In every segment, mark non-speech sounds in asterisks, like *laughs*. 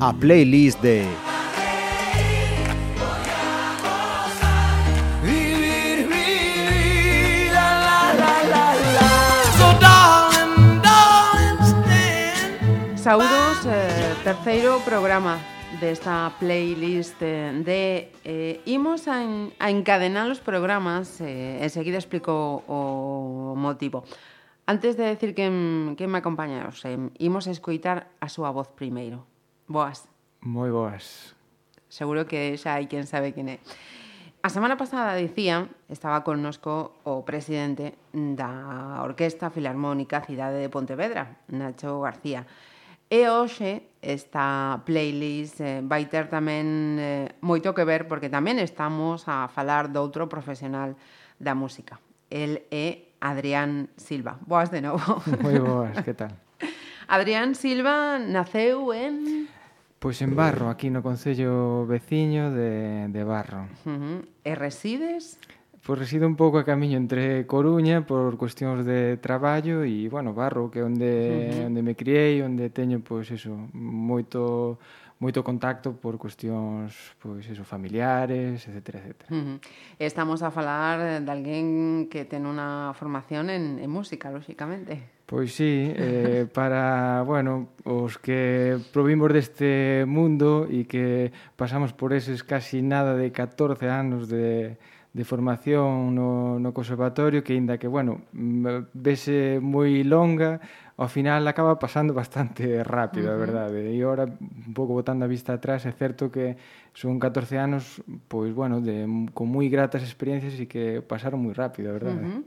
A playlist de So, darling, darling, stand. Saúdos, eh, terceiro programa desta playlist de eh, imos a, en, a encadenar os programas eh, enseguida explico o motivo. Antes de decir que, que me acompaña, os, eh, imos a escoitar a súa voz primeiro. Boas. Moi boas. Seguro que xa hai quen sabe quen é. A semana pasada dicía, estaba connosco o presidente da Orquesta Filarmónica Cidade de Pontevedra, Nacho García. E hoxe esta playlist eh, vai ter tamén eh, moito que ver porque tamén estamos a falar doutro profesional da música. El é Adrián Silva. Boas de novo. *laughs* Moi boas, que tal? *laughs* Adrián Silva naceu en... Pois en Barro, aquí no Concello Veciño de, de Barro. Uh -huh. E resides? Pois resido un pouco a camiño entre Coruña por cuestións de traballo e, bueno, Barro, que é onde, uh -huh. onde me criei, onde teño, pois, eso, moito moito contacto por cuestións pois eso, familiares, etc. etc. Uh -huh. Estamos a falar de alguén que ten unha formación en, en música, lóxicamente. Pois sí, *laughs* eh, para, bueno, os que provimos deste mundo e que pasamos por eses casi nada de 14 anos de, de formación no, no conservatorio que, inda que, bueno, mm, vese moi longa, ao final acaba pasando *laughs* bastante rápido, uh -huh. a verdade. E ora, un pouco botando a vista atrás, é certo que son 14 anos, pois, bueno, de, con moi gratas experiencias e que pasaron moi rápido, a verdade. Uh -huh.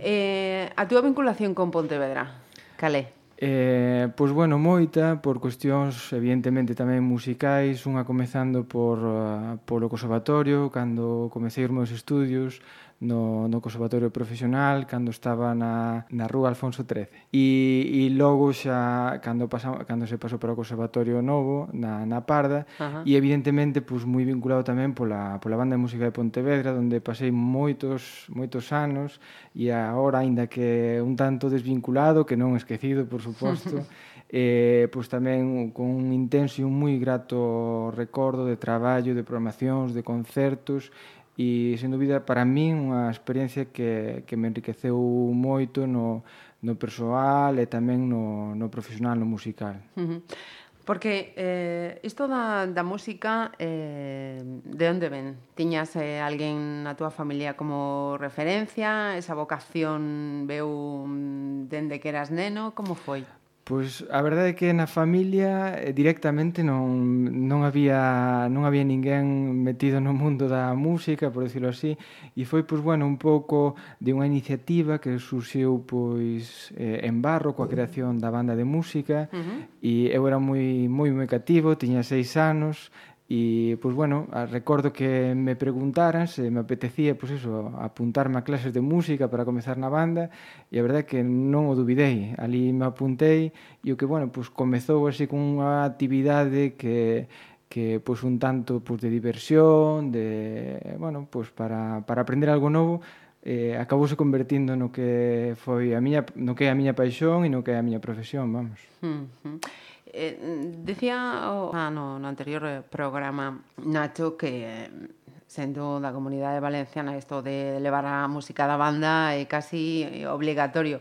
eh, a túa vinculación con Pontevedra, Calé? Eh, pois bueno, moita por cuestións evidentemente tamén musicais, unha comezando por uh, polo conservatorio, cando comecei os meus estudios, no, no Conservatorio Profesional cando estaba na, na Rúa Alfonso XIII. E, e logo xa cando, pasa, cando se pasou para o Conservatorio Novo na, na Parda Ajá. e evidentemente pois, moi vinculado tamén pola, pola banda de música de Pontevedra onde pasei moitos, moitos anos e agora, aínda que un tanto desvinculado, que non esquecido, por suposto, *laughs* eh, pois tamén con un intenso e un moi grato recordo de traballo, de programacións, de concertos e, sen dúbida, para min unha experiencia que, que me enriqueceu moito no, no persoal e tamén no, no profesional, no musical. Uh -huh. Porque eh, isto da, da música, eh, de onde ven? Tiñas eh, alguén na túa familia como referencia? Esa vocación veu mm, dende que eras neno? Como foi? Pois a verdade é que na familia eh, directamente non, non había non había ninguén metido no mundo da música, por decirlo así, e foi pois bueno, un pouco de unha iniciativa que surxiu pois eh, en Barro coa creación da banda de música uh -huh. e eu era moi moi moi cativo, tiña seis anos, E, pois, bueno, recordo que me preguntaran se me apetecía, pois, eso, apuntarme a clases de música para comezar na banda, e a verdade é que non o dubidei. Ali me apuntei, e o que, bueno, pois, comezou así con unha actividade que que pois un tanto pois de diversión, de bueno, pois para para aprender algo novo, eh acabouse convertindo no que foi a miña no que é a miña paixón e no que é a miña profesión, vamos. Uh -huh. Eh, decía o, ah, no, no anterior eh, programa Nacho que eh, sendo da comunidade valenciana isto de levar a música da banda é casi eh, obligatorio.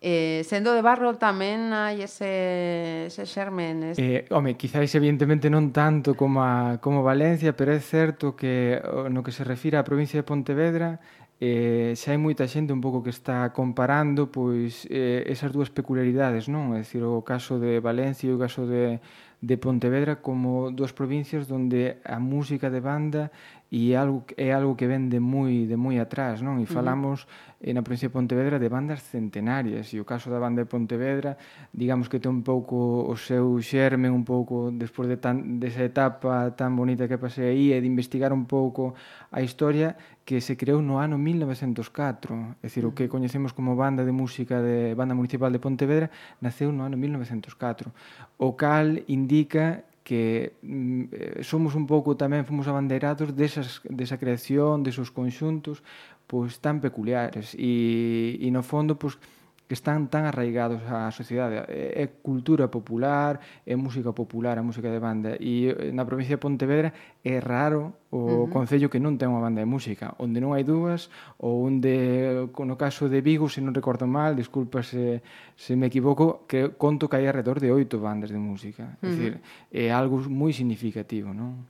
Eh, sendo de barro tamén hai ese, ese xermen. Ese... Eh, home, quizáis evidentemente non tanto como, a, como Valencia, pero é certo que no que se refira á provincia de Pontevedra eh, xa hai moita xente un pouco que está comparando pois eh, esas dúas peculiaridades, non? É dicir, o caso de Valencia e o caso de, de Pontevedra como dúas provincias onde a música de banda e é algo é algo que vende moi de moi atrás, non? E falamos uh -huh. na provincia de Pontevedra de bandas centenarias e o caso da banda de Pontevedra, digamos que ten un pouco o seu xerme un pouco despois de tan desa etapa tan bonita que pasei aí e de investigar un pouco a historia que se creou no ano 1904, é dicir, o que coñecemos como banda de música de banda municipal de Pontevedra naceu no ano 1904, o cal indica que mm, eh, somos un pouco tamén fomos abanderados desas, desa creación, desos conxuntos pois tan peculiares. E, e no fondo pois, que están tan arraigados á sociedade. É cultura popular, é música popular, a música de banda. E eh, na provincia de Pontevedra é raro o uh -huh. concello que non ten unha banda de música, onde non hai dúas, ou onde, no caso de Vigo, se non recordo mal, disculpa se, se me equivoco, que conto que hai alrededor de oito bandas de música. Uh -huh. É, dicir, é algo moi significativo, non?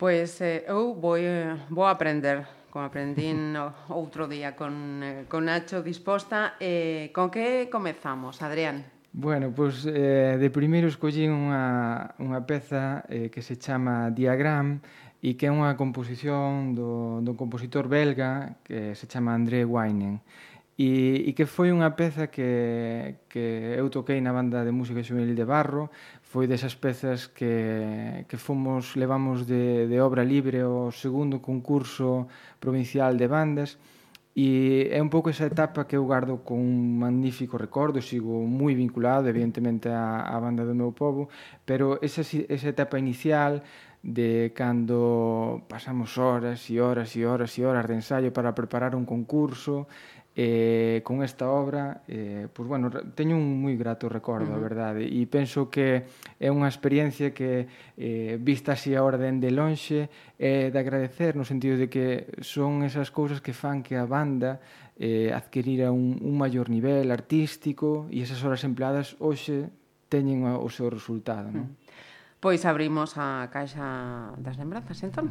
Pois eh, eu vou, eh, vou aprender como aprendín outro día con, eh, con Nacho disposta. Eh, con que comezamos, Adrián? Bueno, pois pues, eh, de primeiro escollín unha, unha peza eh, que se chama Diagram e que é unha composición do, do compositor belga que se chama André Weinen e, e que foi unha peza que, que eu toquei na banda de música juvenil de Barro foi desas pezas que, que fomos levamos de, de obra libre ao segundo concurso provincial de bandas e é un pouco esa etapa que eu guardo con un magnífico recordo sigo moi vinculado evidentemente á, á banda do meu povo pero esa, esa etapa inicial de cando pasamos horas e horas e horas e horas de ensaio para preparar un concurso eh, con esta obra eh, pues bueno, teño un moi grato recordo, uh -huh. a verdade e penso que é unha experiencia que eh, vista así a orden de lonxe é eh, de agradecer no sentido de que son esas cousas que fan que a banda eh, adquirira un, un maior nivel artístico e esas horas empleadas hoxe teñen o, seu resultado non? Uh -huh. Pois abrimos a caixa das lembranzas entón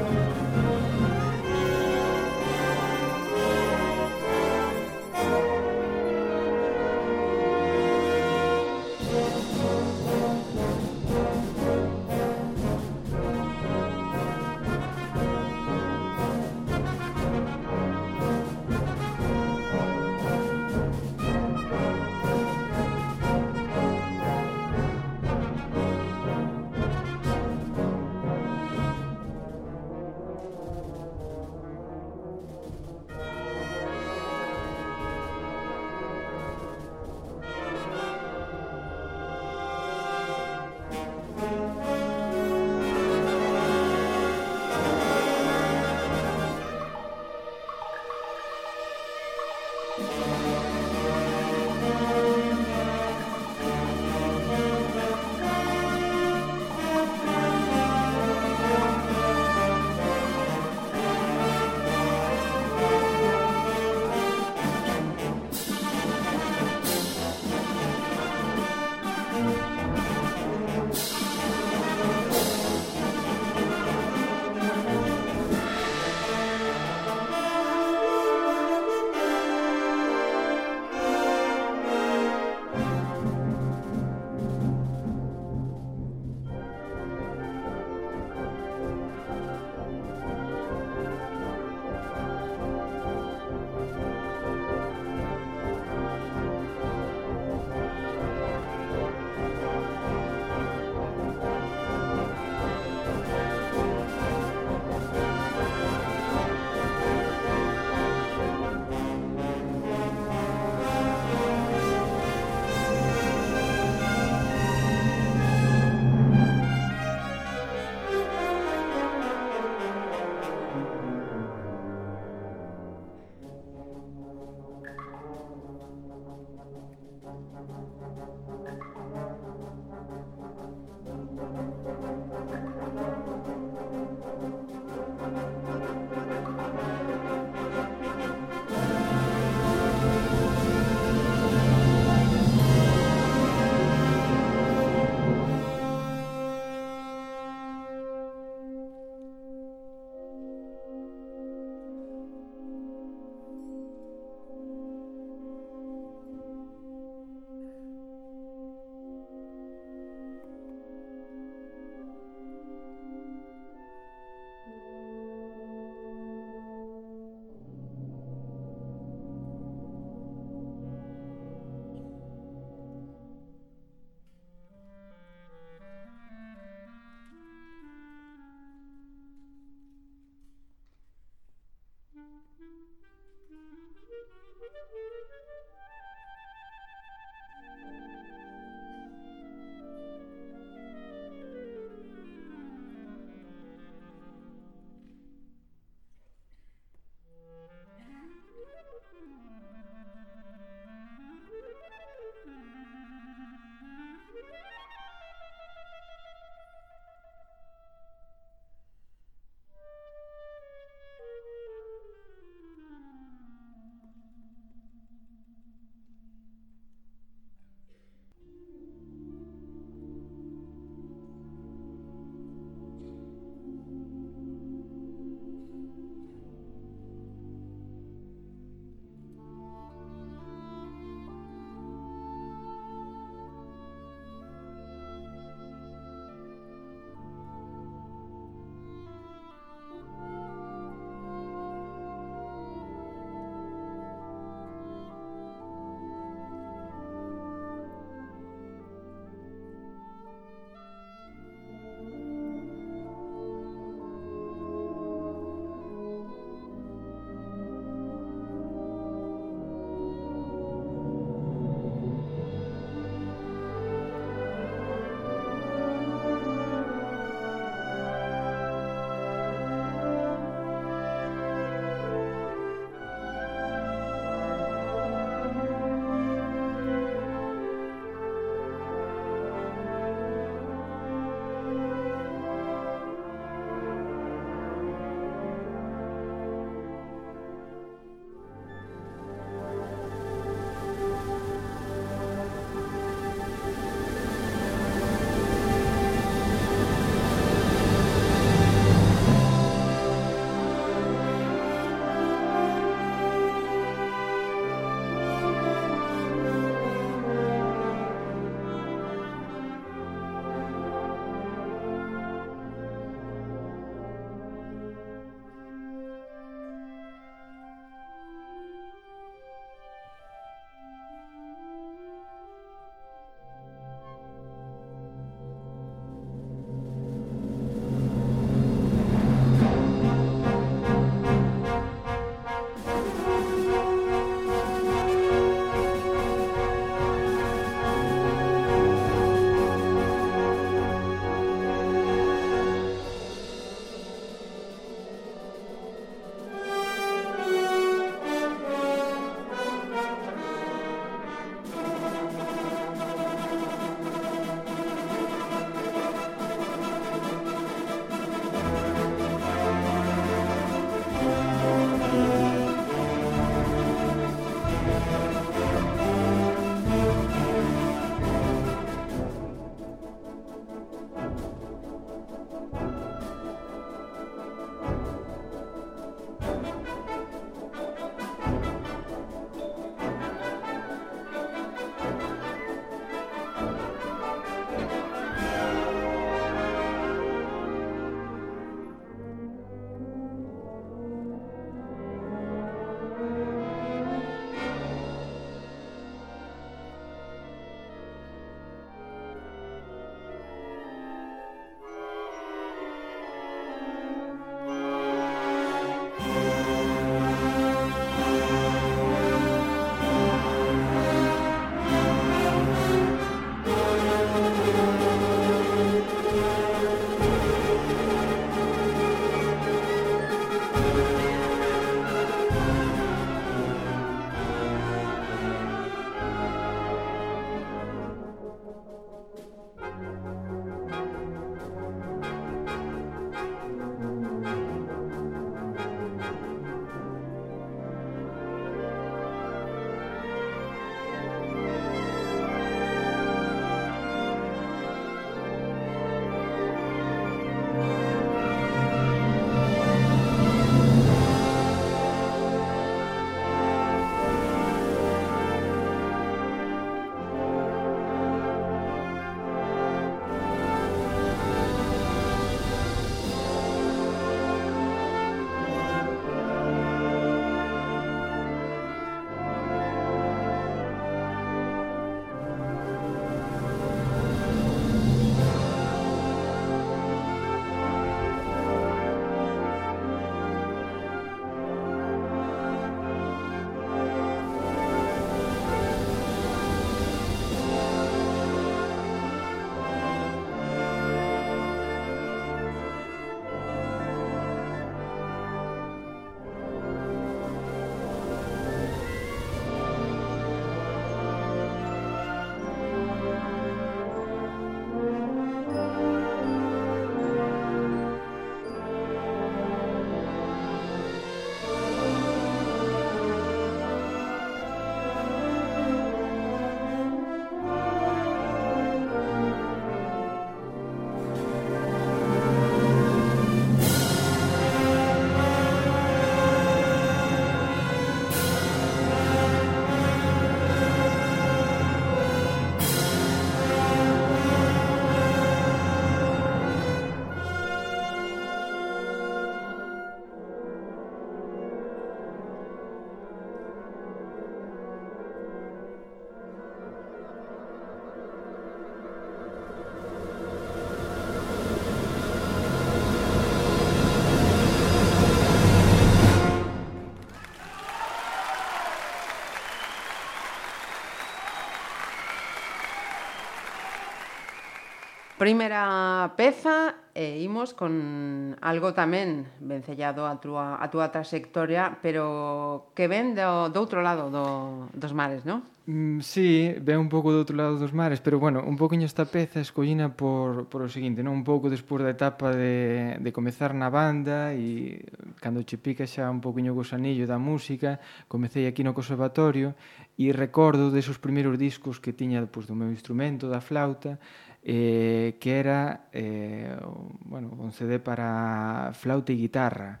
primeira peza e imos con algo tamén vencellado a túa, a túa trayectoria, pero que ven do, do outro lado do, dos mares, non? Mm, sí, ven un pouco do outro lado dos mares, pero bueno, un poquinho esta peza escollina por, por o seguinte, non? Un pouco despois da etapa de, de comezar na banda e cando che pica xa un pouquinho o gusanillo da música, comecei aquí no conservatorio e recordo desos primeiros discos que tiña pois, do meu instrumento, da flauta, eh, que era eh, bueno, un CD para flauta e guitarra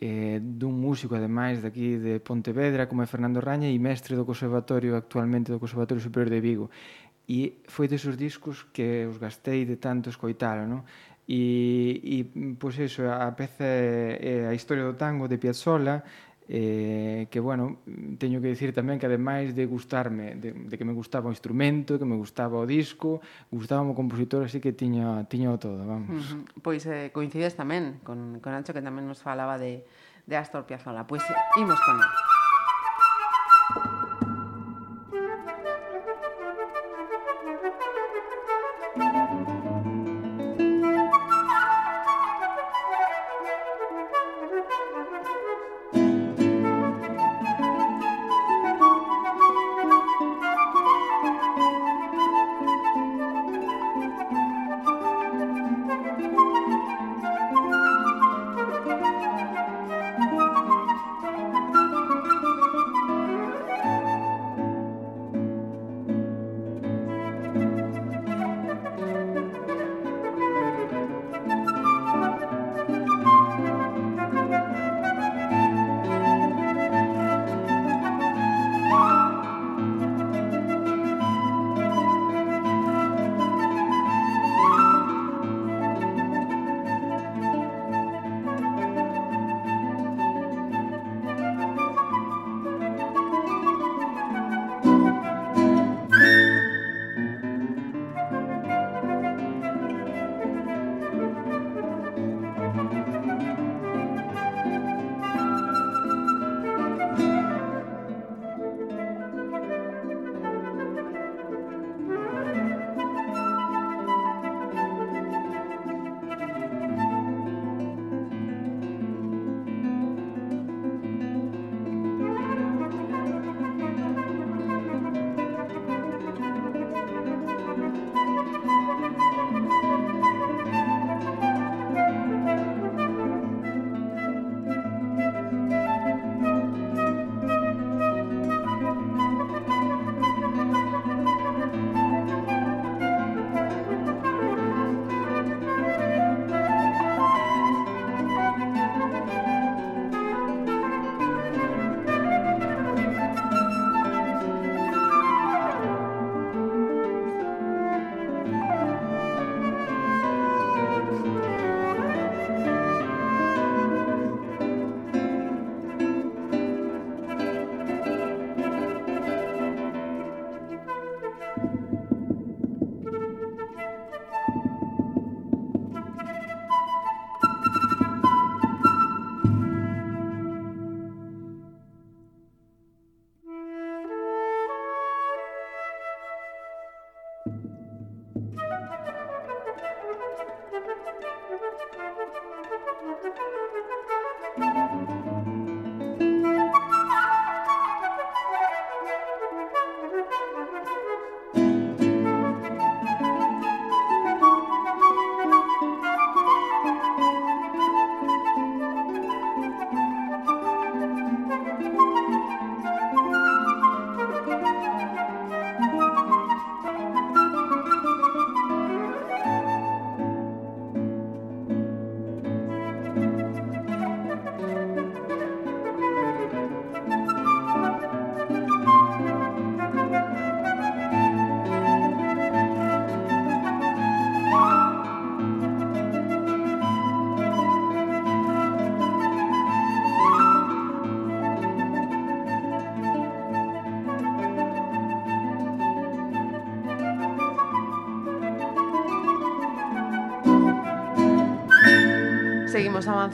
eh, dun músico ademais daqui de Pontevedra como é Fernando Raña e mestre do conservatorio actualmente do Conservatorio Superior de Vigo e foi desos discos que os gastei de tanto escoitalo non? e, e pois eso, a peza é, é a historia do tango de Piazzolla eh, que, bueno, teño que dicir tamén que ademais de gustarme, de, de que me gustaba o instrumento, que me gustaba o disco, gustaba o compositor, así que tiña, tiña o todo, vamos. Uh -huh. Pois eh, coincides tamén con, con Ancho, que tamén nos falaba de, de Astor Piazzolla. Pois eh, imos con ele.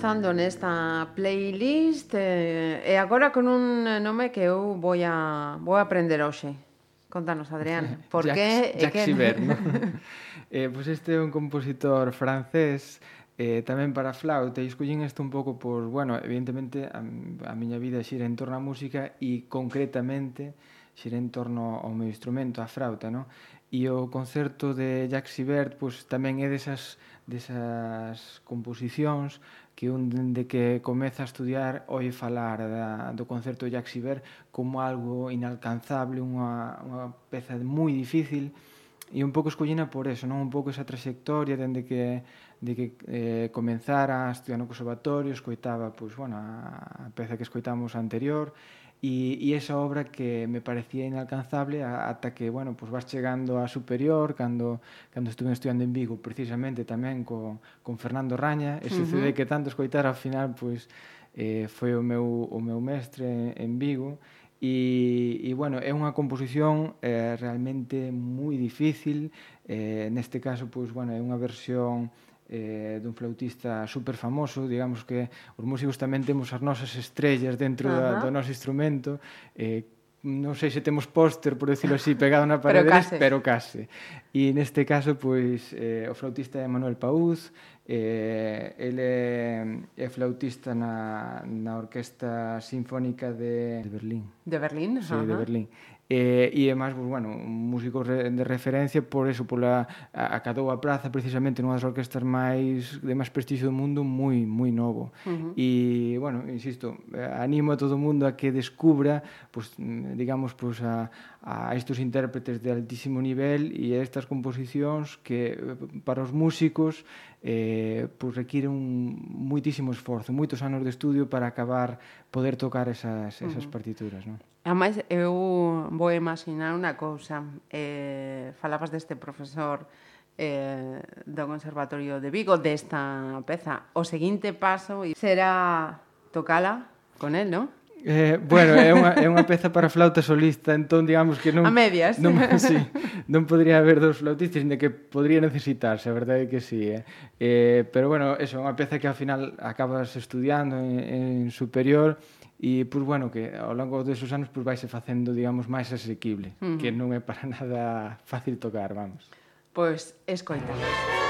avanzando nesta playlist eh, e agora con un nome que eu vou a vou a aprender hoxe. Contanos, Adrián, *laughs* por que e que Jacques no? *laughs* eh, pois pues este é un compositor francés Eh, tamén para flauta e escollín isto un pouco por, bueno, evidentemente a, a miña vida xira en torno á música e concretamente xira en torno ao meu instrumento, a frauta, no? E o concerto de Jacques Sibert pois, tamén é desas, desas composicións que un dende que comeza a estudiar oi falar da, do concerto de Jacques Siver como algo inalcanzable, unha, unha peza moi difícil, e un pouco escollina por eso, non? Un pouco esa trayectoria dende que de que eh, comenzara a estudiar no conservatorio, escoitaba pois, bueno, a peza que escoitamos anterior, e, e esa obra que me parecía inalcanzable ata que, bueno, pois vas chegando a superior, cando, cando estuve estudiando en Vigo, precisamente tamén co, con Fernando Raña, ese uh -huh. CD que tanto escoitar, ao final, pois, eh, foi o meu, o meu mestre en Vigo, e, e bueno, é unha composición eh, realmente moi difícil, eh, neste caso, pois, bueno, é unha versión eh, dun flautista super famoso, digamos que os músicos tamén temos as nosas estrellas dentro uh -huh. da, do noso instrumento, eh, non sei se temos póster, por decirlo así, pegado na *laughs* parede, pero case. Pero case. E neste caso, pois, eh, o flautista é Manuel Paúz, eh, ele é, é flautista na, na Orquesta Sinfónica de, de Berlín. De Berlín? Sí, uh -huh. de Berlín eh, e además, pues, bueno, músicos de referencia por eso, pola acadou a praza precisamente nunha das orquestas máis de máis prestixio do mundo moi moi novo. Uh -huh. E bueno, insisto, animo a todo o mundo a que descubra, pues, digamos, pues, a, a estes intérpretes de altísimo nivel e a estas composicións que eh, para os músicos eh, pues requiere un muitísimo esforzo, moitos anos de estudio para acabar poder tocar esas, esas uh -huh. partituras, non? Amais, eu vou imaginar unha cousa. Eh, falabas deste profesor eh, do Conservatorio de Vigo desta peza. O seguinte paso será tocala con el, non? Eh, bueno, é unha, é unha peza para flauta solista, entón digamos que non... A medias. Non, *laughs* sí, non podría haber dos flautistas, de que podría necesitarse, a verdade é que sí. Eh? Eh, pero bueno, eso, é unha peza que ao final acabas estudiando en, en superior e, pues, bueno, que ao longo desos anos pois, pues, vaise facendo, digamos, máis asequible, uh -huh. que non é para *laughs* nada fácil tocar, vamos. Pois, pues, escoitamos.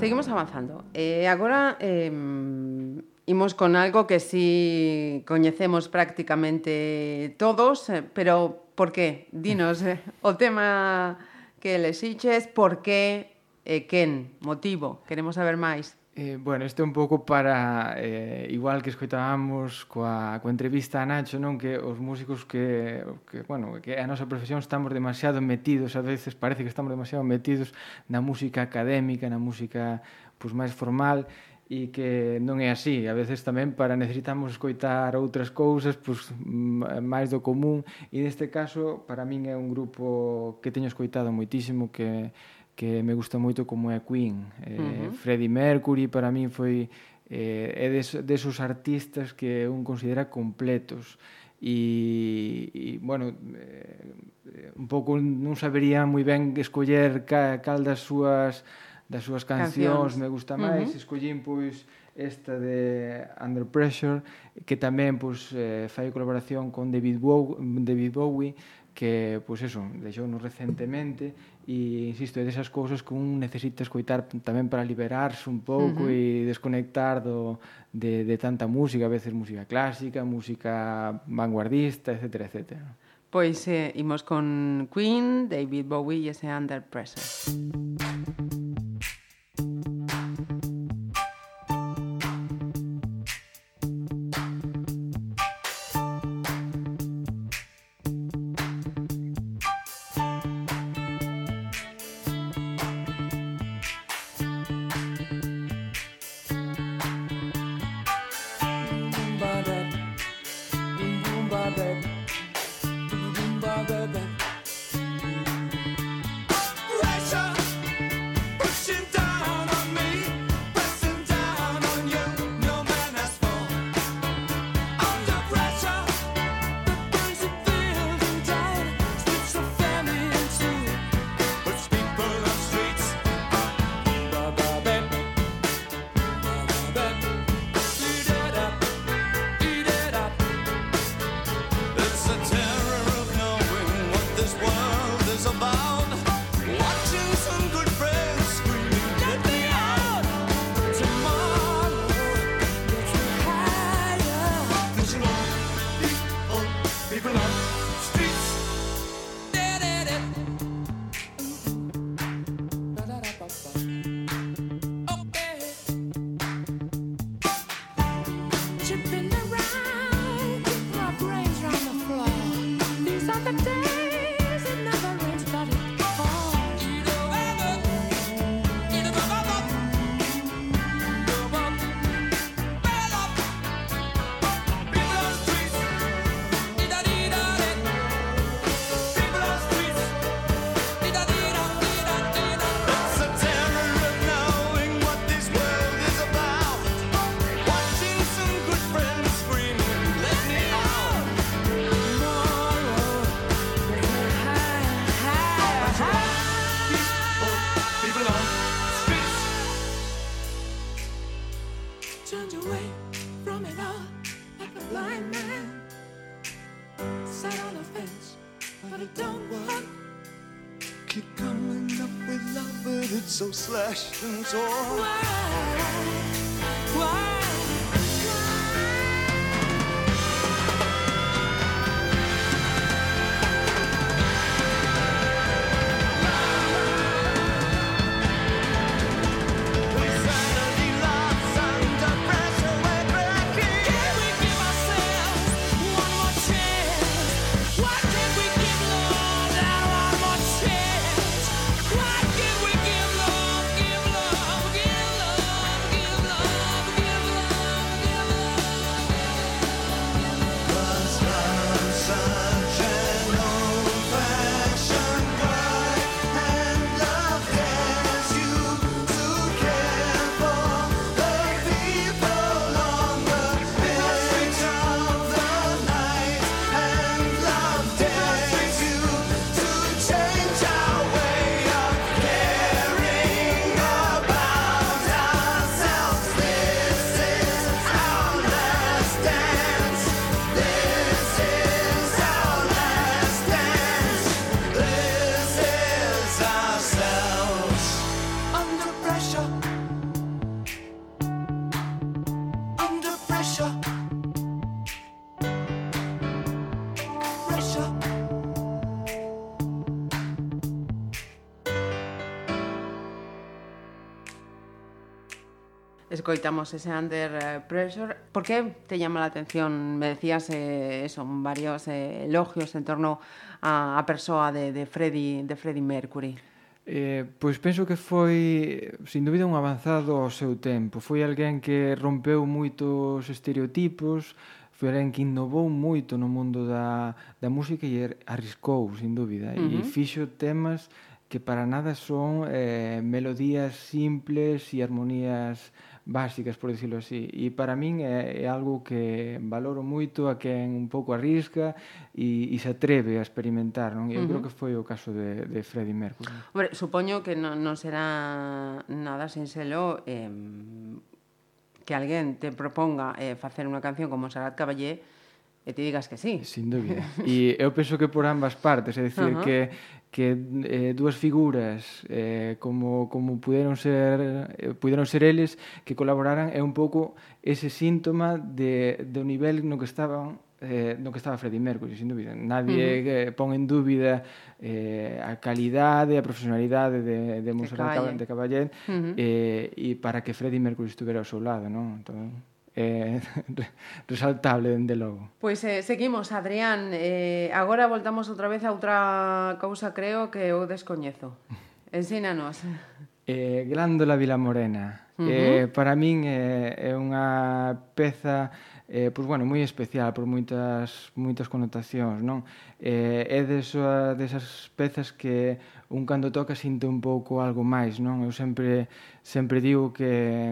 seguimos avanzando. Eh, agora eh, imos con algo que si sí coñecemos prácticamente todos, eh, pero por qué? Dinos eh, *laughs* o tema que lexiches, por qué e eh, quen, motivo, queremos saber máis. Eh, bueno, este é un pouco para, eh, igual que escoitábamos coa, coa entrevista a Nacho, non que os músicos que, que, bueno, que a nosa profesión estamos demasiado metidos, a veces parece que estamos demasiado metidos na música académica, na música pues, máis formal, e que non é así. A veces tamén para necesitamos escoitar outras cousas pois, pues, máis do común, e neste caso, para min é un grupo que teño escoitado moitísimo, que que me gusta moito como é Queen. Eh, uh -huh. Freddie Mercury para min foi eh, é des, desos artistas que un considera completos e, e bueno eh, un pouco non sabería moi ben escoller ca, cal das súas das súas cancións, cancións. me gusta máis uh -huh. escollín pois esta de Under Pressure que tamén pois eh, fai colaboración con David Bowie, David Bowie que, pois eso, deixou nos recentemente e insisto, é desas cousas que un necesita escoitar tamén para liberarse un pouco uh -huh. e desconectar do, de, de tanta música, a veces música clásica, música vanguardista, etc. etc. Pois eh, imos con Queen, David Bowie e ese Under Pressure. Hamburg. flesh and gore. escoitamos ese Under eh, Pressure. Por que te llama la atención? Me decías eh, son varios eh, elogios en torno a, a persoa de, de, Freddie, de Freddie Mercury. Eh, pois penso que foi, sin dúbida, un avanzado ao seu tempo. Foi alguén que rompeu moitos estereotipos, foi alguén que innovou moito no mundo da, da música e er, arriscou, sin dúbida, uh -huh. e fixo temas que para nada son eh, melodías simples e armonías básicas, por decirlo así. E para min é, é algo que valoro moito a quen un pouco arrisca e, e se atreve a experimentar, non? Eu uh -huh. creo que foi o caso de, de Freddie Mercury. Hombre, supoño que non, non será nada sinxelo eh, que alguén te proponga eh, facer unha canción como Sarat Caballé e te digas que sí. Sin dúbida. *laughs* E eu penso que por ambas partes, é dicir, uh -huh. que que eh, dúas figuras eh, como, como puderon ser eh, puderon ser eles que colaboraran é un pouco ese síntoma de, do nivel no que estaban eh, no que estaba Freddie Mercury, sin dúbida. Nadie uh -huh. eh, pon en dúbida eh, a calidade, a profesionalidade de, de Montserrat de Caballé, de Caballé uh -huh. eh, e para que Freddie Mercury estuvera ao seu lado, non? Entón, eh, *laughs* resaltable, dende logo. Pois eh, seguimos, Adrián. Eh, agora voltamos outra vez a outra cousa, creo, que eu descoñezo. *laughs* Ensínanos. Eh, Glándola Vila Morena. Uh -huh. eh, para min eh, é unha peza eh, pois, bueno, moi especial por moitas, moitas connotacións, non? Eh, é desa, desas pezas que un cando toca sinte un pouco algo máis, non? Eu sempre, sempre digo que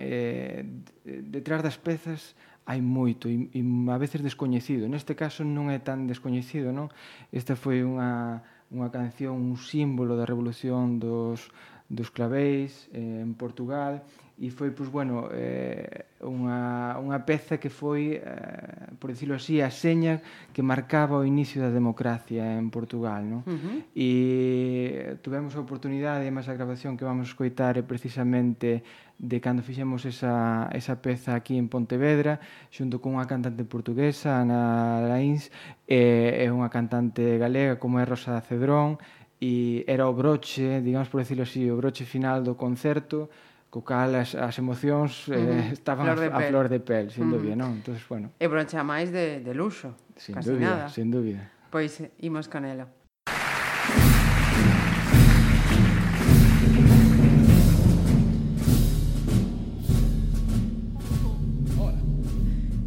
eh, detrás das pezas hai moito e, e a veces descoñecido. Neste caso non é tan descoñecido, non? Esta foi unha, unha canción, un símbolo da revolución dos, dos claveis eh, en Portugal e foi, pois, bueno, eh, unha, unha peza que foi, eh, por decirlo así, a seña que marcaba o inicio da democracia en Portugal, non? Uh -huh. E tuvemos a oportunidade, máis a grabación que vamos escoitar é precisamente de cando fixemos esa, esa peza aquí en Pontevedra, xunto con unha cantante portuguesa, Ana Lains, e, e unha cantante galega como é Rosa da Cedrón, e era o broche, digamos por decirlo así, o broche final do concerto, co cal as, as emocións uh -huh. eh, estaban flor a, a flor de pel, sin uh -huh. dúbida, non? Entonces, bueno. E broncha máis de, de luxo, sin casi dúbida, nada. Sin dúbida. Pois eh, imos con elo.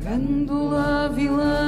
Cando vila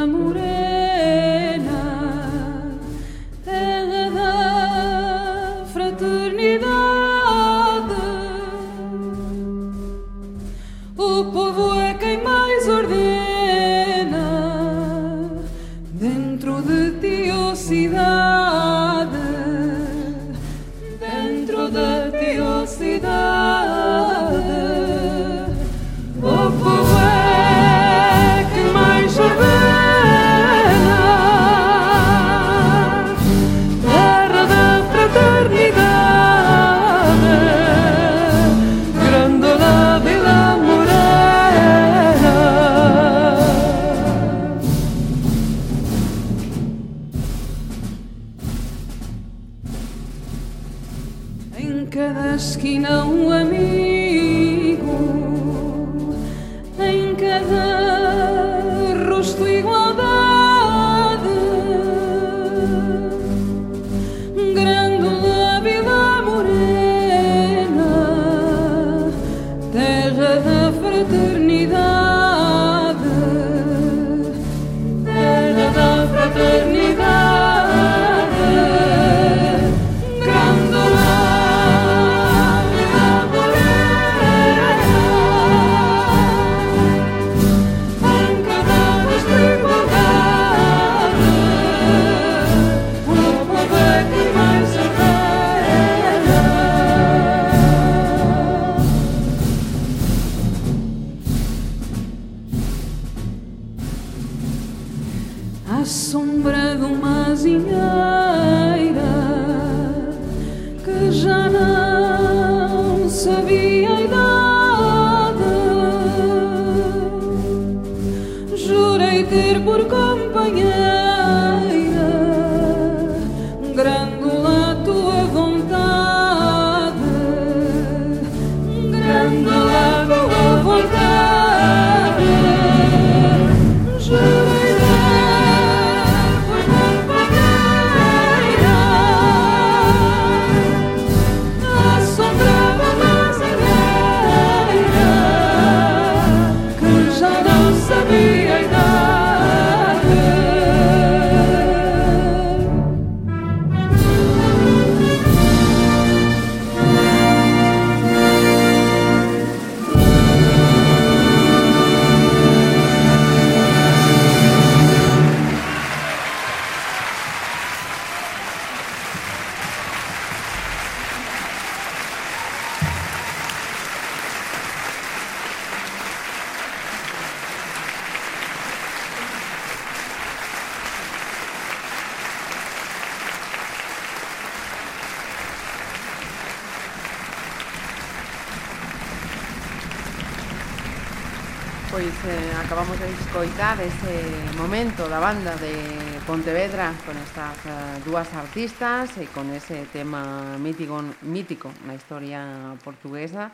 banda de Pontevedra con estas uh, dúas artistas e con ese tema mítico, mítico na historia portuguesa.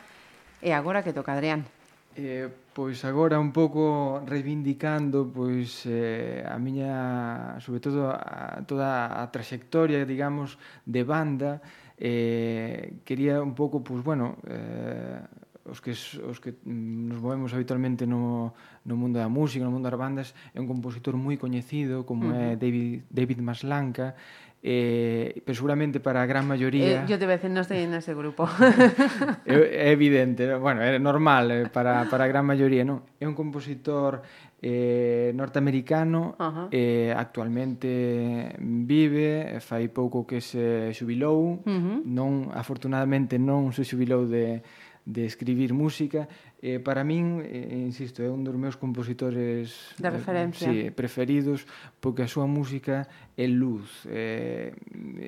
E agora que toca Adrián. Eh, pois agora un pouco reivindicando pois eh, a miña sobre todo a, toda a traxectoria digamos de banda eh, quería un pouco pois bueno eh, os que os que mm, nos movemos habitualmente no no mundo da música, no mundo das bandas, é un compositor moi coñecido como uh -huh. é David, David Maslanka, eh, pero seguramente para a gran maioría... Eh, yo te veces non estou ese grupo. *laughs* é, é evidente, bueno, é normal eh, para, para a gran maioría, non? É un compositor eh, norteamericano, uh -huh. eh, actualmente vive, fai pouco que se xubilou, uh -huh. non, afortunadamente non se xubilou de de escribir música. Eh, para min, eh, insisto, é un dos meus compositores de eh, referencia. Eh, sí, preferidos, porque a súa música é luz. Eh,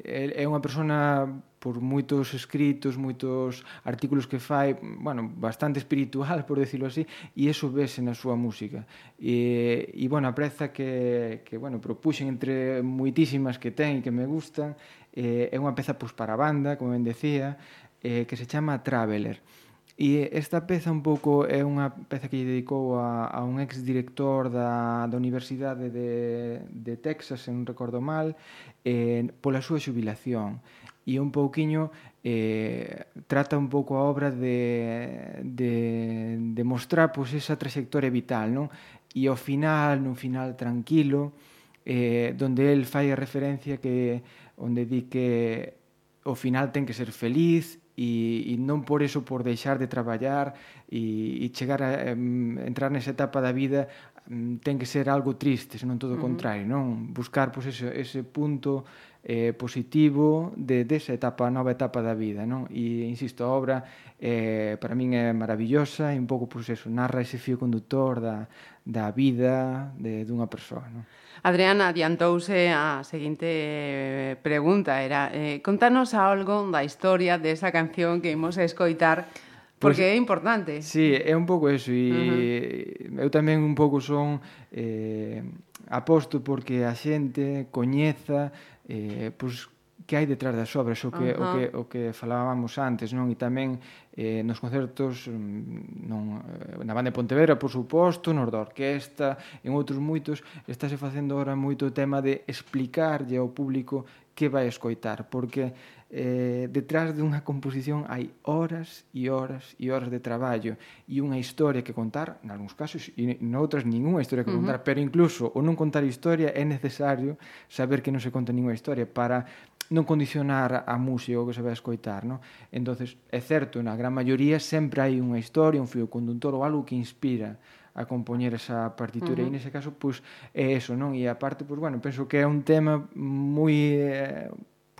é, é unha persona por moitos escritos, moitos artículos que fai, bueno, bastante espiritual, *laughs* por decirlo así, e eso vese na súa música. E, e bueno, a preza que, que bueno, propuxen entre moitísimas que ten e que me gustan, eh, é unha peza pois, para banda, como ben decía, eh, que se chama Traveler. E esta peza un pouco é unha peza que lle dedicou a, a un ex director da, da Universidade de, de Texas, se non recordo mal, eh, pola súa xubilación. E un pouquiño eh, trata un pouco a obra de, de, de mostrar pois, esa trayectoria vital, non? E ao final, nun final tranquilo, eh, donde el fai a referencia que onde di que o final ten que ser feliz e, e non por eso por deixar de traballar e, e chegar a em, entrar nesa etapa da vida Mm, ten que ser algo triste, senón todo o contrario, non? Buscar pois, ese, ese punto eh, positivo de, desa etapa, nova etapa da vida, non? E, insisto, a obra eh, para min é maravillosa e un pouco, pois, eso, narra ese fío conductor da, da vida de, dunha persoa, non? Adriana, adiantouse a seguinte eh, pregunta, era eh, contanos algo da historia desa canción que imos a escoitar Porque pues, é importante. Sí, é un pouco eso e uh -huh. eu tamén un pouco son eh aposto porque a xente coñeza eh pois que hai detrás das obras, o que, uh -huh. o que, o que falábamos antes, non? E tamén eh, nos concertos mm, non, eh, na banda de Pontevedra, por suposto, nos da orquesta, en outros moitos, estáse facendo agora moito o tema de explicarlle ao público que vai escoitar, porque eh, detrás dunha composición hai horas e horas e horas de traballo e unha historia que contar, en algúns casos, e noutras ninguna historia que contar, uh -huh. pero incluso o non contar historia é necesario saber que non se conta ninguna historia para non condicionar a música o que se vai escoitar, non? Entonces, é certo, na gran maioría sempre hai unha historia, un fio conductor ou algo que inspira a compoñer esa partitura uh -huh. e nese caso pois é eso, non? E aparte pois bueno, penso que é un tema moi eh,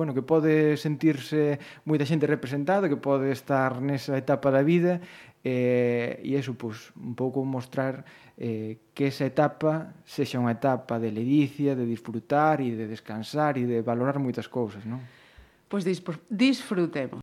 bueno, que pode sentirse moita xente representada, que pode estar nesa etapa da vida eh, e eso, pois, un pouco mostrar eh, que esa etapa sexa unha etapa de ledicia, de disfrutar e de descansar e de valorar moitas cousas, non? Pois dis, disfrutemos.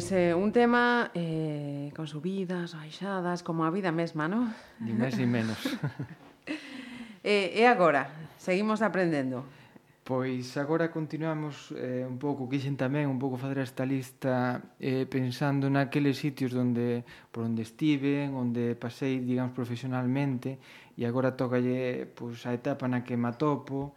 Pois eh, un tema eh, con subidas, baixadas, como a vida mesma, non? Ni máis ni menos. *laughs* e, eh, e agora? Seguimos aprendendo? Pois agora continuamos eh, un pouco, quixen tamén un pouco fazer esta lista eh, pensando naqueles sitios onde, por onde estive, onde pasei, digamos, profesionalmente, e agora tocalle pois, a etapa na que me atopo,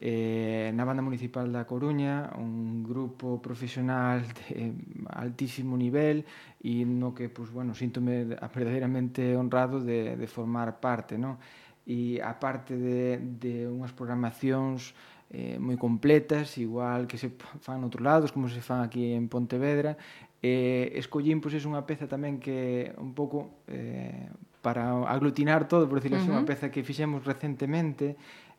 eh, na banda municipal da Coruña, un grupo profesional de eh, altísimo nivel e no que, pues, bueno, síntome *laughs* verdadeiramente honrado de, de formar parte, non? E a parte de, de unhas programacións eh, moi completas, igual que se *laughs* fan noutros lados, como se fan aquí en Pontevedra, eh, escollín, pois, pues, unha peza tamén que un pouco eh, para aglutinar todo, por decirlo uh -huh. así, unha peza que fixemos recentemente,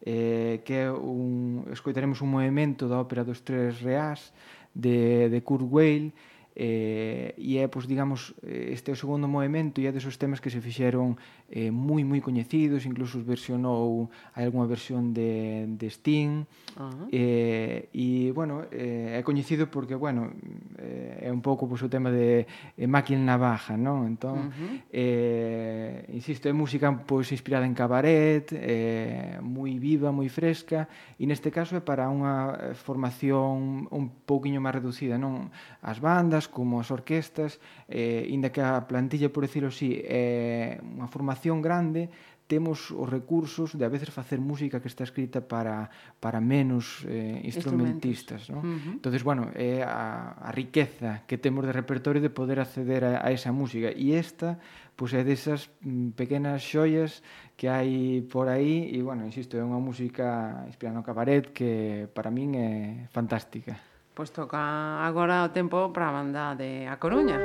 eh, que é un, escoitaremos un movimento da ópera dos Tres Reás de, de Kurt Weill eh, e é, pois, digamos, este é o segundo movimento e é desos temas que se fixeron eh, moi moi coñecidos, incluso versionou hai algunha versión de, de Sting. uh -huh. eh, e bueno, eh, é coñecido porque bueno, eh, é un pouco pois, o tema de eh, máquina navaja non? entón, uh -huh. eh, insisto, é música pois, inspirada en cabaret eh, moi viva, moi fresca e neste caso é para unha formación un pouquiño máis reducida non as bandas como as orquestas eh, inda que a plantilla, por decirlo así é unha formación formación grande temos os recursos de a veces facer música que está escrita para para menos eh, instrumentistas, ¿no? Uh -huh. Entonces, bueno, é eh, a, a riqueza que temos de repertorio de poder acceder a, a esa música e esta pois pues, é desas mm, pequenas xoias que hai por aí e bueno, insisto, é unha música inspirada no cabaret que para min é fantástica. Pois toca agora o tempo para a banda de A Coruña.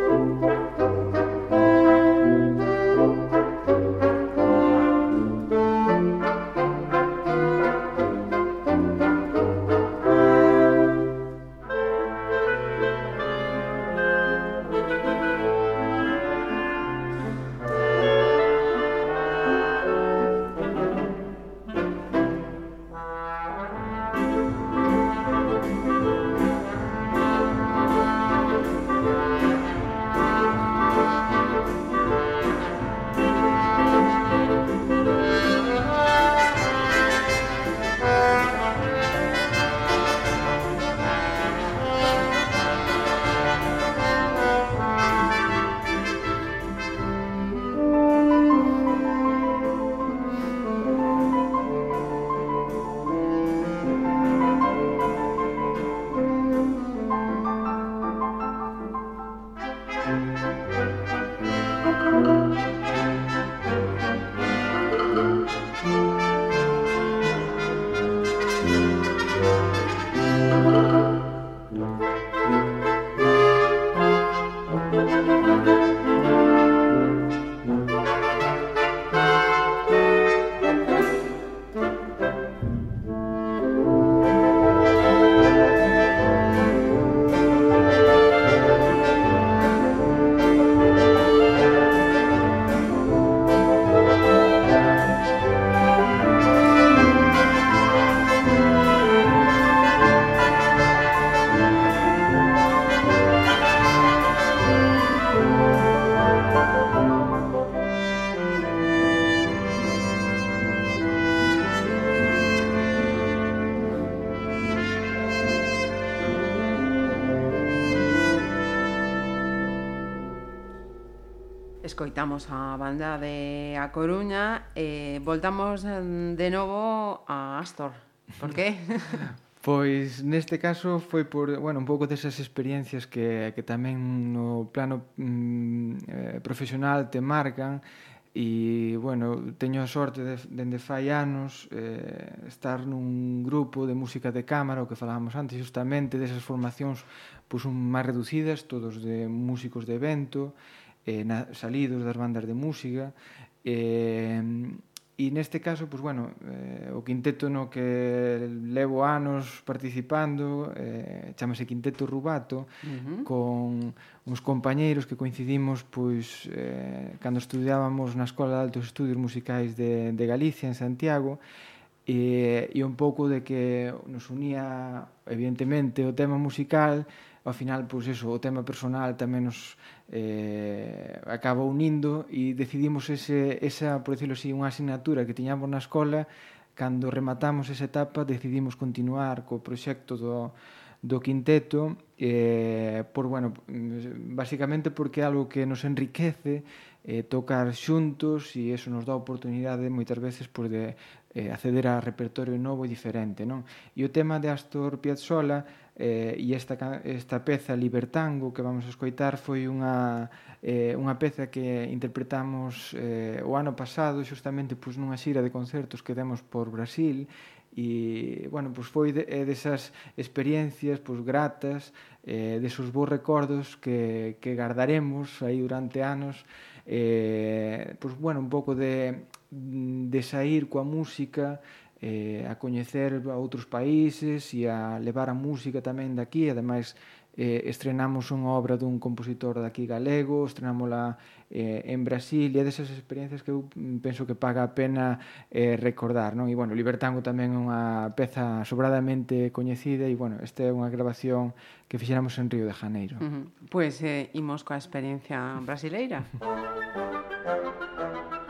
escoitamos a banda de A Coruña e voltamos mm, de novo a Astor. Por qué? *laughs* Pois neste caso foi por, bueno, un pouco desas experiencias que, que tamén no plano mm, eh, profesional te marcan e, bueno, teño a sorte de, dende fai anos eh, estar nun grupo de música de cámara, o que falábamos antes, justamente desas formacións pois, un máis reducidas, todos de músicos de evento, eh, na, salidos das bandas de música eh, e neste caso, pois, bueno, eh, o quinteto no que levo anos participando eh, chamase Quinteto Rubato uh -huh. con uns compañeiros que coincidimos pois eh, cando estudiábamos na Escola de Altos Estudios Musicais de, de Galicia, en Santiago e, e un pouco de que nos unía evidentemente o tema musical ao final, pois eso, o tema personal tamén nos eh, acaba unindo e decidimos ese, esa, por decirlo así, unha asignatura que tiñamos na escola cando rematamos esa etapa decidimos continuar co proxecto do, do quinteto eh, por, bueno, basicamente porque é algo que nos enriquece eh, tocar xuntos e eso nos dá oportunidade moitas veces pois, de eh, acceder a repertorio novo e diferente non? e o tema de Astor Piazzolla eh, e esta, esta peza Libertango que vamos a escoitar foi unha, eh, unha peza que interpretamos eh, o ano pasado xustamente pois, nunha xira de concertos que demos por Brasil e bueno, pois foi de, desas experiencias pois gratas, eh desos bons recordos que que gardaremos aí durante anos eh pois bueno, un pouco de de sair coa música eh, a coñecer a outros países e a levar a música tamén daqui, ademais eh, estrenamos unha obra dun compositor daqui galego, estrenámola eh, en Brasil, e é desas experiencias que eu penso que paga a pena eh, recordar, non? E, bueno, Libertango tamén é unha peza sobradamente coñecida e, bueno, esta é unha grabación que fixéramos en Río de Janeiro. Uh -huh. Pois, pues, eh, imos coa experiencia brasileira. *laughs*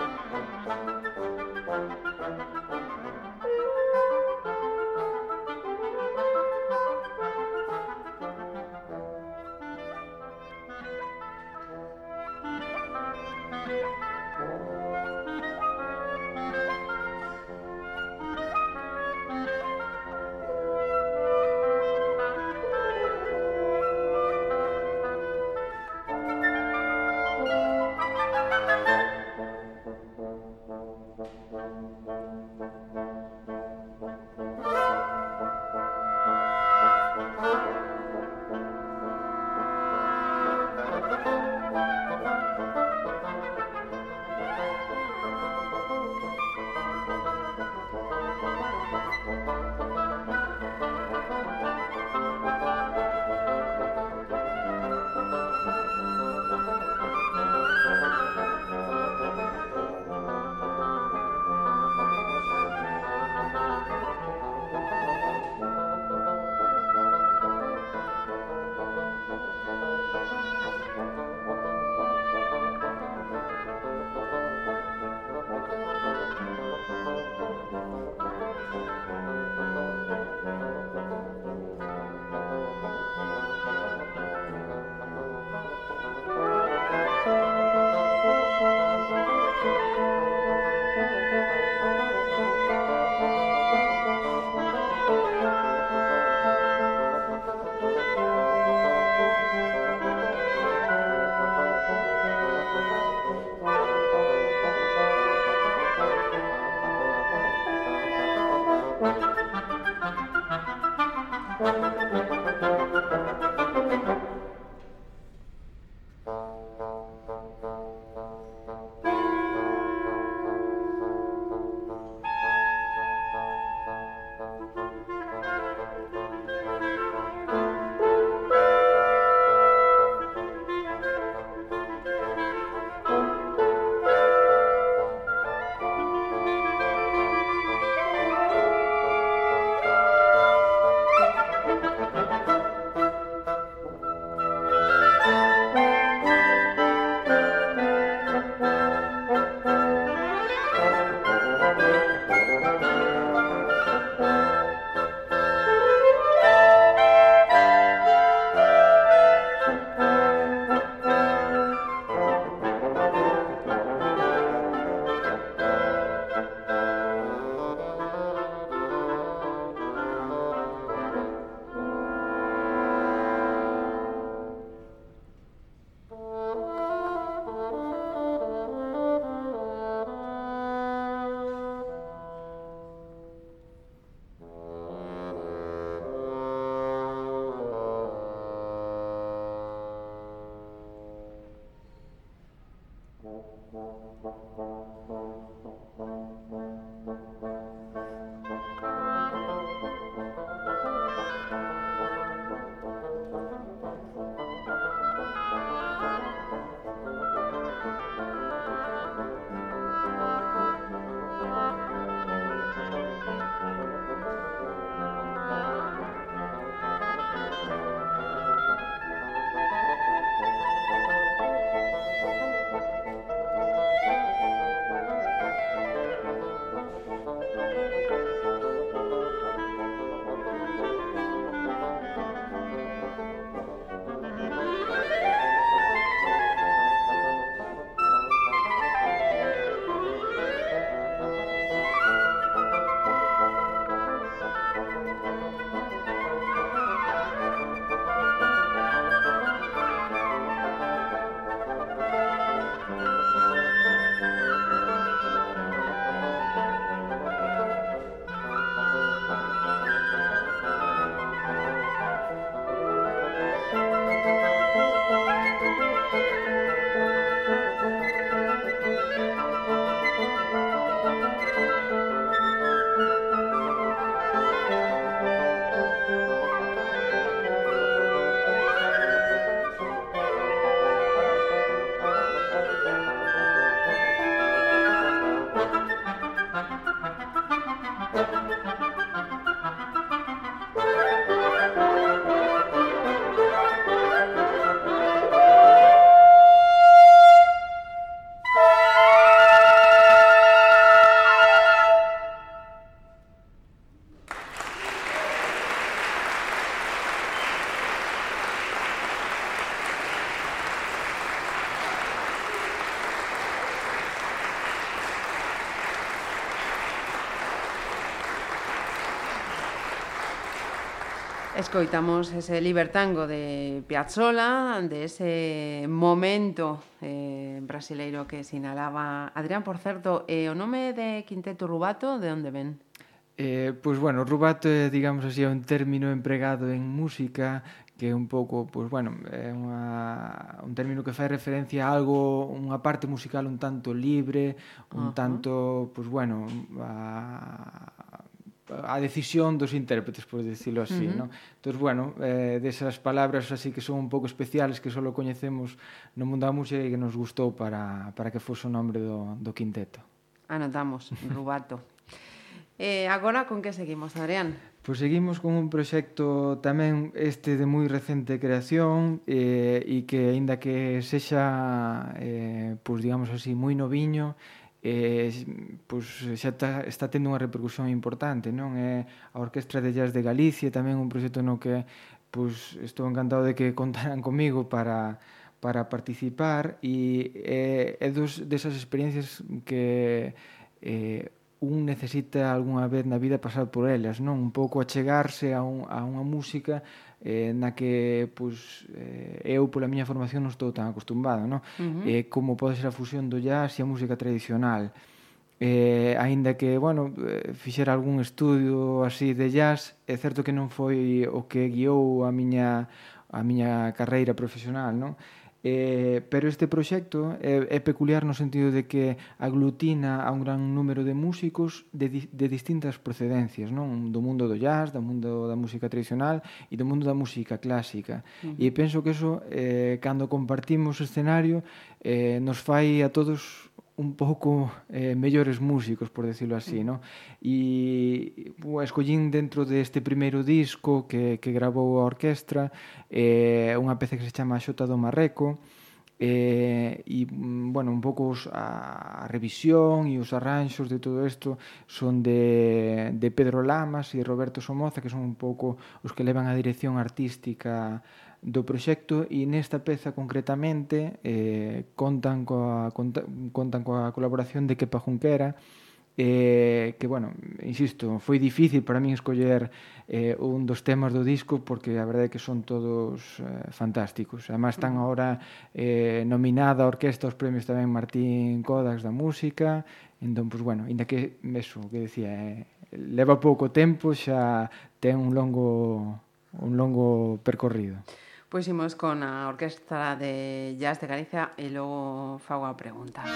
Escoitamos ese libertango de Piazzola, de ese momento eh, brasileiro que sinalaba Adrián, por certo, eh, o nome de Quinteto Rubato, de onde ven? Eh, pois pues bueno, rubato é, digamos así, un término empregado en música que é un pouco, pois bueno, é unha, un término que fai referencia a algo, unha parte musical un tanto libre, un uh -huh. tanto, pois bueno, a, a decisión dos intérpretes, por decirlo así, uh -huh. ¿no? Entón, bueno, eh, desas palabras así que son un pouco especiales que só coñecemos no mundo da música e que nos gustou para, para que fose o nome do, do quinteto. Anotamos, Rubato. eh, agora, con que seguimos, Adrián? Pois seguimos con un proxecto tamén este de moi recente creación eh, e que, aínda que sexa, eh, pois digamos así, moi noviño, eh, pois, xa está, está tendo unha repercusión importante, non? É a Orquestra de Jazz de Galicia, tamén un proxecto no que pois, estou encantado de que contaran comigo para, para participar e eh, é dos, desas experiencias que eh, un necesita algunha vez na vida pasar por elas, non? Un pouco achegarse a, un, a unha música eh, na que pois, eh, eu pola miña formación non estou tan acostumado non? Uh -huh. eh, como pode ser a fusión do jazz e a música tradicional. Eh, aínda que, bueno, eh, fixera algún estudio así de jazz, é certo que non foi o que guiou a miña a miña carreira profesional, non? Eh, pero este proxecto é, é peculiar no sentido de que aglutina a un gran número de músicos de, de distintas procedencias, non do mundo do jazz, do mundo da música tradicional e do mundo da música clásica. Uh -huh. E penso que eso, eh, cando compartimos o escenario, eh, nos fai a todos un pouco eh, mellores músicos, por decirlo así, mm. no? E bueno, escollín dentro deste primeiro disco que, que gravou a orquestra eh, unha peza que se chama Xota do Marreco, eh, e, mm, bueno, un pouco os, a, a revisión e os arranxos de todo isto son de, de Pedro Lamas e Roberto Somoza, que son un pouco os que levan a dirección artística do proxecto e nesta peza concretamente eh, contan, coa, conta, contan coa colaboración de Kepa Junquera eh, que, bueno, insisto, foi difícil para min escoller eh, un dos temas do disco porque a verdade é que son todos eh, fantásticos. Además, están agora eh, nominada a orquesta aos premios tamén Martín Kodax da música, entón, pues, bueno, inda que, eso, que decía, eh, leva pouco tempo, xa ten un longo un longo percorrido. Pois imos con a Orquestra de Jazz de Galicia e logo fago pregunta.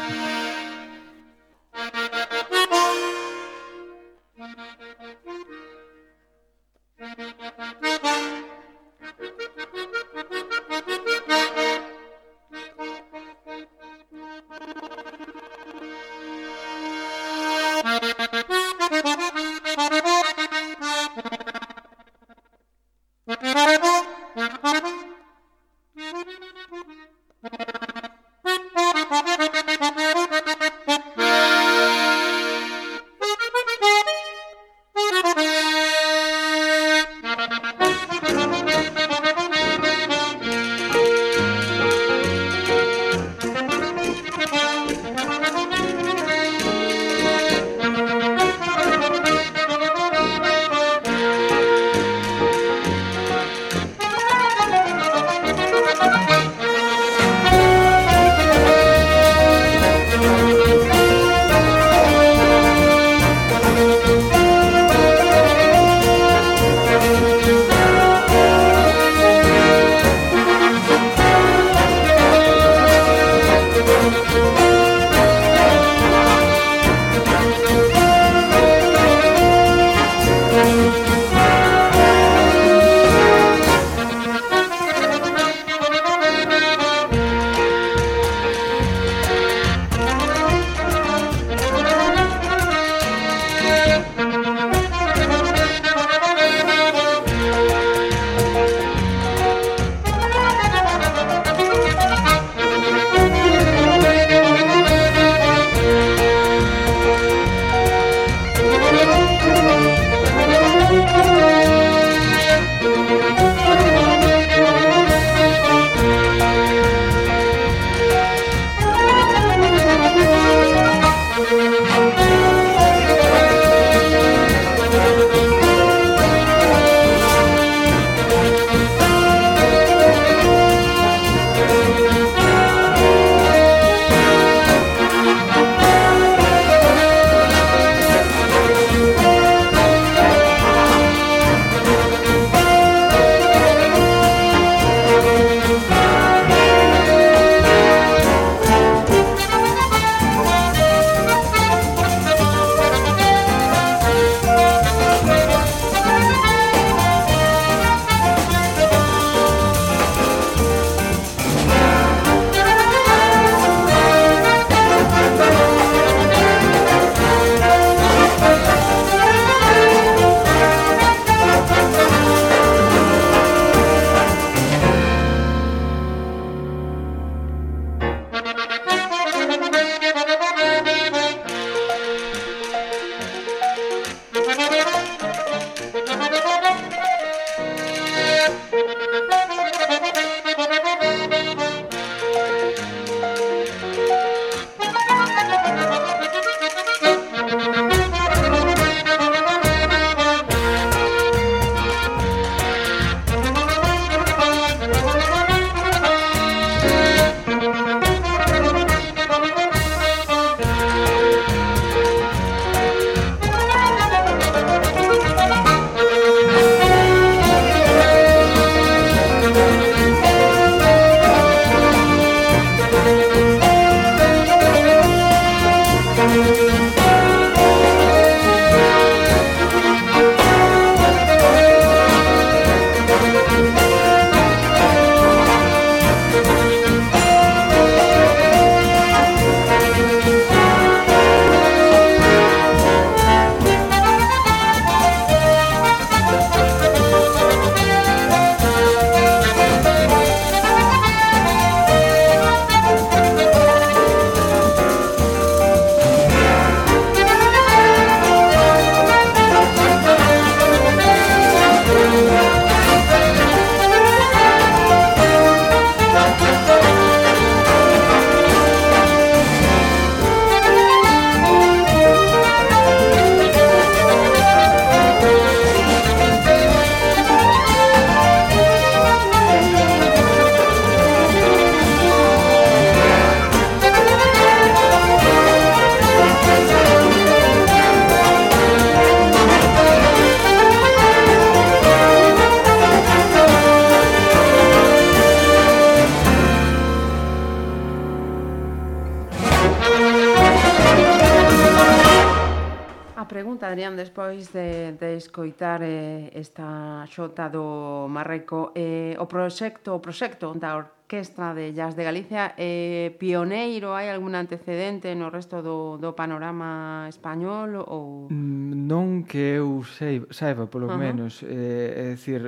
escoitar eh, esta xota do Marreco. Eh, o proxecto, o proxecto da Orquestra de Jazz de Galicia é eh, pioneiro, hai algún antecedente no resto do, do panorama español ou mm, non que eu sei, saiba polo uh -huh. menos, eh, é dicir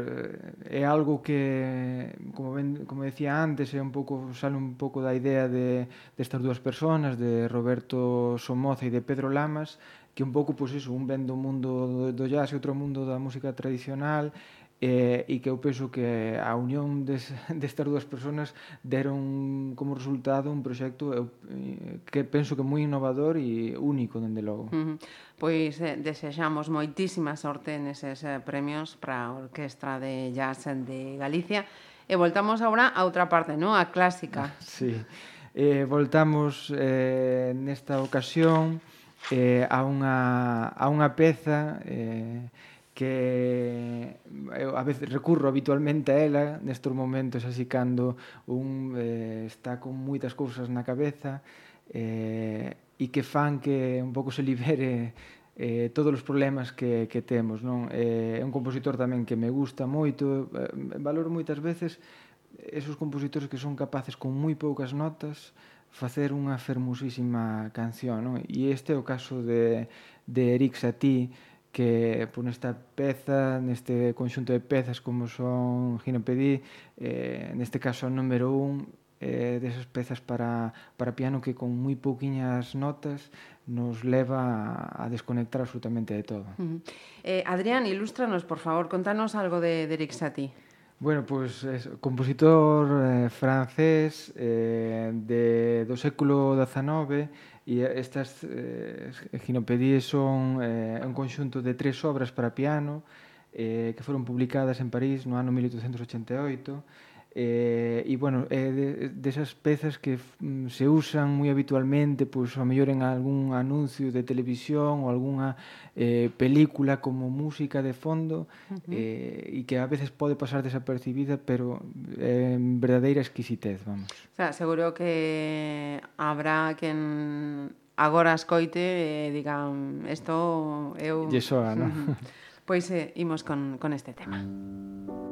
eh, é algo que como ben, como decía antes, é un pouco sale un pouco da idea de destas de dúas persoas, de Roberto Somoza e de Pedro Lamas, que un pouco, pois iso, un ben do mundo do jazz e outro mundo da música tradicional, eh, e que eu penso que a unión des, *laughs* destas dúas personas deron como resultado un proxecto eu, eh, que penso que moi innovador e único, dende logo. Uh -huh. Pois eh, desexamos moitísima sorte neses eh, premios para a Orquestra de Jazz de Galicia e voltamos agora a outra parte, non? A clásica. *laughs* Sí. Eh, voltamos eh, nesta ocasión eh, a, unha, a unha peza eh, que eu a veces recurro habitualmente a ela nestes momentos así cando un eh, está con moitas cousas na cabeza eh, e que fan que un pouco se libere eh, todos os problemas que, que temos non? Eh, é un compositor tamén que me gusta moito eh, valoro moitas veces esos compositores que son capaces con moi poucas notas facer unha fermosísima canción, non? E este é o caso de, de Eric Satie, que por nesta peza, neste conxunto de pezas como son Ginepedí, eh, neste caso o número un, eh, desas pezas para, para piano que con moi pouquiñas notas nos leva a desconectar absolutamente de todo. Uh -huh. eh, Adrián, ilústranos, por favor, contanos algo de, de Eric Satie. Bueno, pois pues, compositor eh, francés eh, de, do século XIX e estas eh, ginopedías son eh, un conxunto de tres obras para piano eh, que foron publicadas en París no ano 1888 Eh, e, bueno, é de, desas pezas que mm, se usan moi habitualmente, pois a mellor en algún anuncio de televisión ou algunha eh, película como música de fondo uh -huh. eh, e que a veces pode pasar desapercibida, pero é eh, verdadeira exquisitez, vamos. O sea, seguro que habrá quen agora escoite e eh, digan, isto eu... E soa, non? Pois eh, imos con, con este tema. Música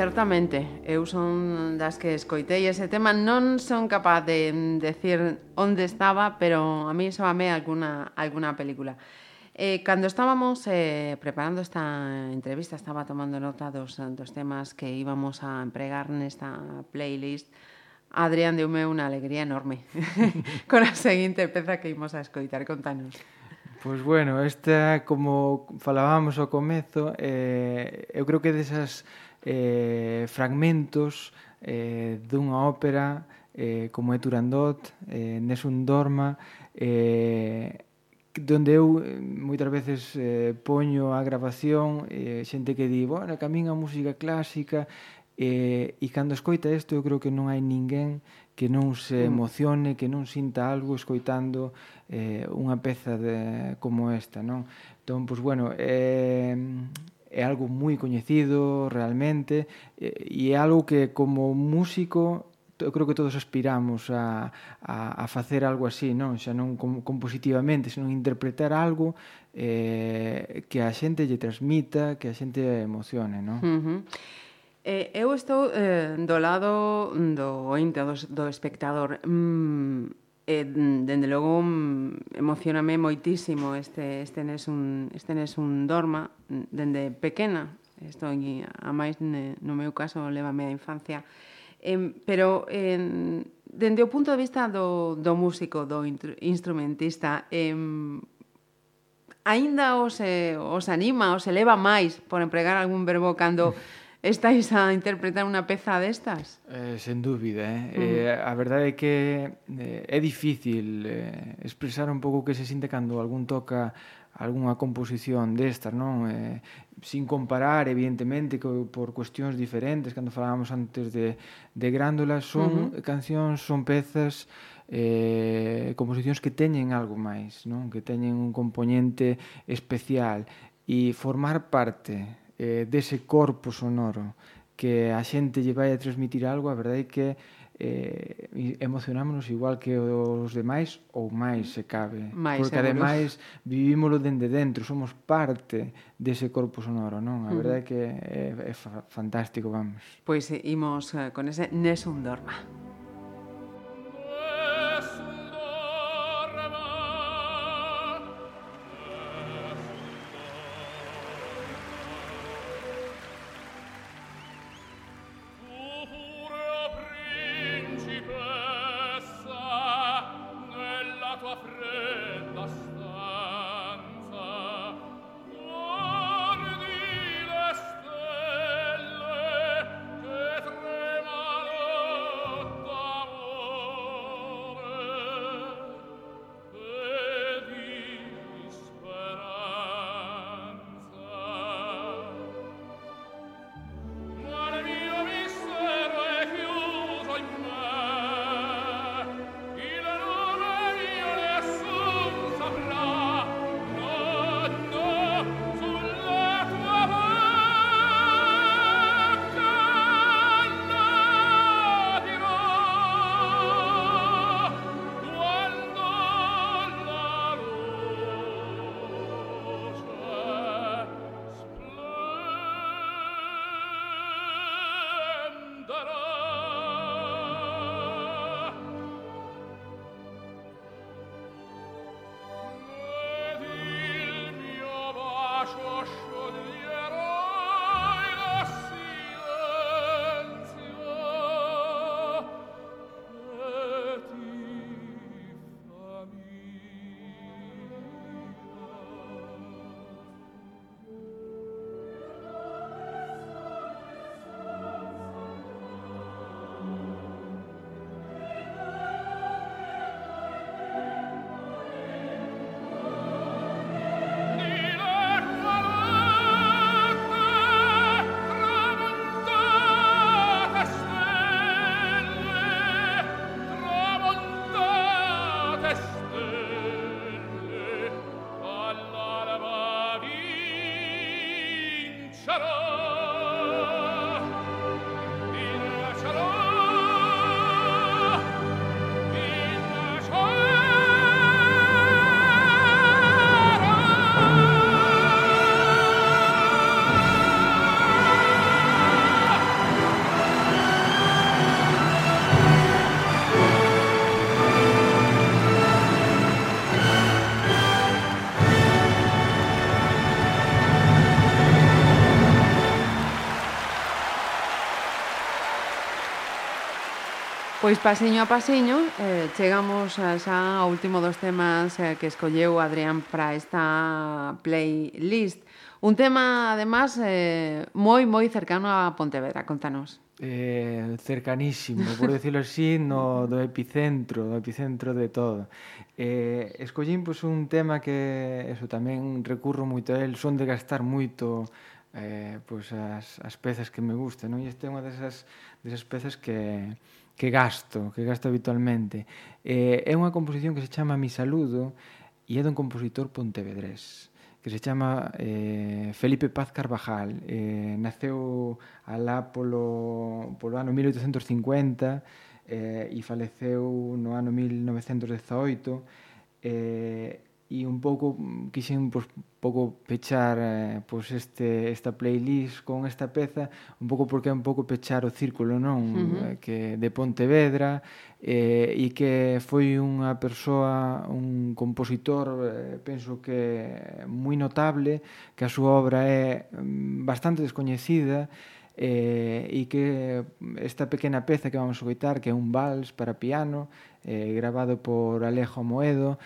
certamente. Eu son das que escoitei ese tema. Non son capaz de decir onde estaba, pero a mí soame alguna, alguna película. Eh, cando estábamos eh, preparando esta entrevista, estaba tomando nota dos, dos temas que íbamos a empregar nesta playlist. Adrián, deume unha alegría enorme *laughs* con a seguinte peza que imos a escoitar. Contanos. Pois bueno, esta, como falábamos ao comezo, eh, eu creo que desas eh, fragmentos eh, dunha ópera eh, como é Turandot, eh, Nessun Dorma, eh, donde eu eh, moitas veces eh, poño a grabación eh, xente que di, bueno, que a min a música clásica eh, e cando escoita isto eu creo que non hai ninguén que non se mm. emocione, que non sinta algo escoitando eh, unha peza de, como esta, non? Entón, pois, bueno, eh, é algo moi coñecido realmente eh, e é algo que como músico eu creo que todos aspiramos a, a, a facer algo así, non? Xa non com, compositivamente, senón interpretar algo eh, que a xente lle transmita, que a xente emocione, non? Uh -huh. Eh, eu estou eh, do lado do ointe, do, do espectador. Mm, eh, mm, dende logo mm, emocioname moitísimo este este nes un este nes un dorma mm, dende pequena. Isto a máis no meu caso levame a infancia. Eh, pero eh, dende o punto de vista do, do músico, do instrumentista, eh, aínda os, eh, os anima, os eleva máis, por empregar algún verbo, cando *laughs* estáis a interpretar unha peza destas? Eh, sen dúbida, eh? Uh -huh. eh, a verdade é que eh, é difícil eh, expresar un pouco que se sinte cando algún toca algunha composición destas, non? Eh, sin comparar, evidentemente, co, por cuestións diferentes, cando falábamos antes de, de Grándola, son uh -huh. cancións, son pezas eh, composicións que teñen algo máis, non? que teñen un componente especial e formar parte eh, dese corpo sonoro que a xente lle vai a transmitir algo, a verdade é que eh, emocionámonos igual que os demais ou máis se cabe. Mais porque seguros. ademais vivímolo dende dentro somos parte dese corpo sonoro non? A verdade é que é, é fantástico vamos. Pois eh, imos eh, con ese Nessun Dorma. Pois pasiño a pasiño eh, chegamos xa ao último dos temas eh, que escolleu Adrián para esta playlist. Un tema, además, eh, moi, moi cercano a Pontevedra. Contanos. Eh, cercanísimo, por decirlo así, no, do epicentro, do epicentro de todo. Eh, escollín pois, un tema que eso tamén recurro moito a él, son de gastar moito eh, pois, as, as pezas que me gustan, non? E este é unha desas, desas pezas que, que gasto, que gasto habitualmente. Eh, é unha composición que se chama Mi Saludo e é dun compositor pontevedrés que se chama eh, Felipe Paz Carvajal. Eh, naceu alá polo, polo ano 1850 eh, e faleceu no ano 1918. Eh, e un pouco mm, quixen pois, pouco pechar eh, pois este esta playlist con esta peza, un pouco porque é un pouco pechar o círculo, non, uh eh, -huh. que de Pontevedra eh, e que foi unha persoa, un compositor, eh, penso que moi notable, que a súa obra é mm, bastante descoñecida eh, e que esta pequena peza que vamos a coitar, que é un vals para piano, eh, grabado por Alejo Moedo,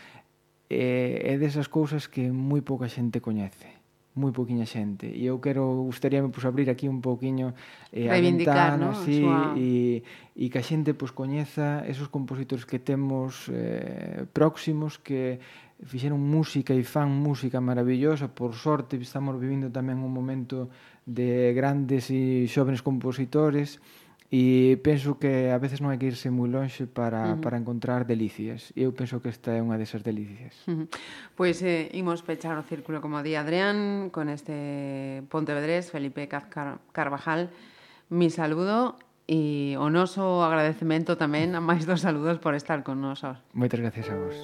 eh, é desas cousas que moi pouca xente coñece moi poquinha xente. E eu quero gustaríame pois abrir aquí un pouquiño eh, a ventana, ¿no? sí, e, e que a xente pois coñeza esos compositores que temos eh, próximos que fixeron música e fan música maravillosa. Por sorte estamos vivindo tamén un momento de grandes e xóvenes compositores. E penso que a veces non hai que irse moi lonxe para, uh -huh. para encontrar delicias. E eu penso que esta é unha desas delicias. Uh -huh. Pois eh, imos pechar o círculo como di Adrián con este Pontevedrés, Felipe Car Car Carvajal. Mi saludo e o noso agradecemento tamén a máis dos saludos por estar con nosos. Moitas gracias a vos.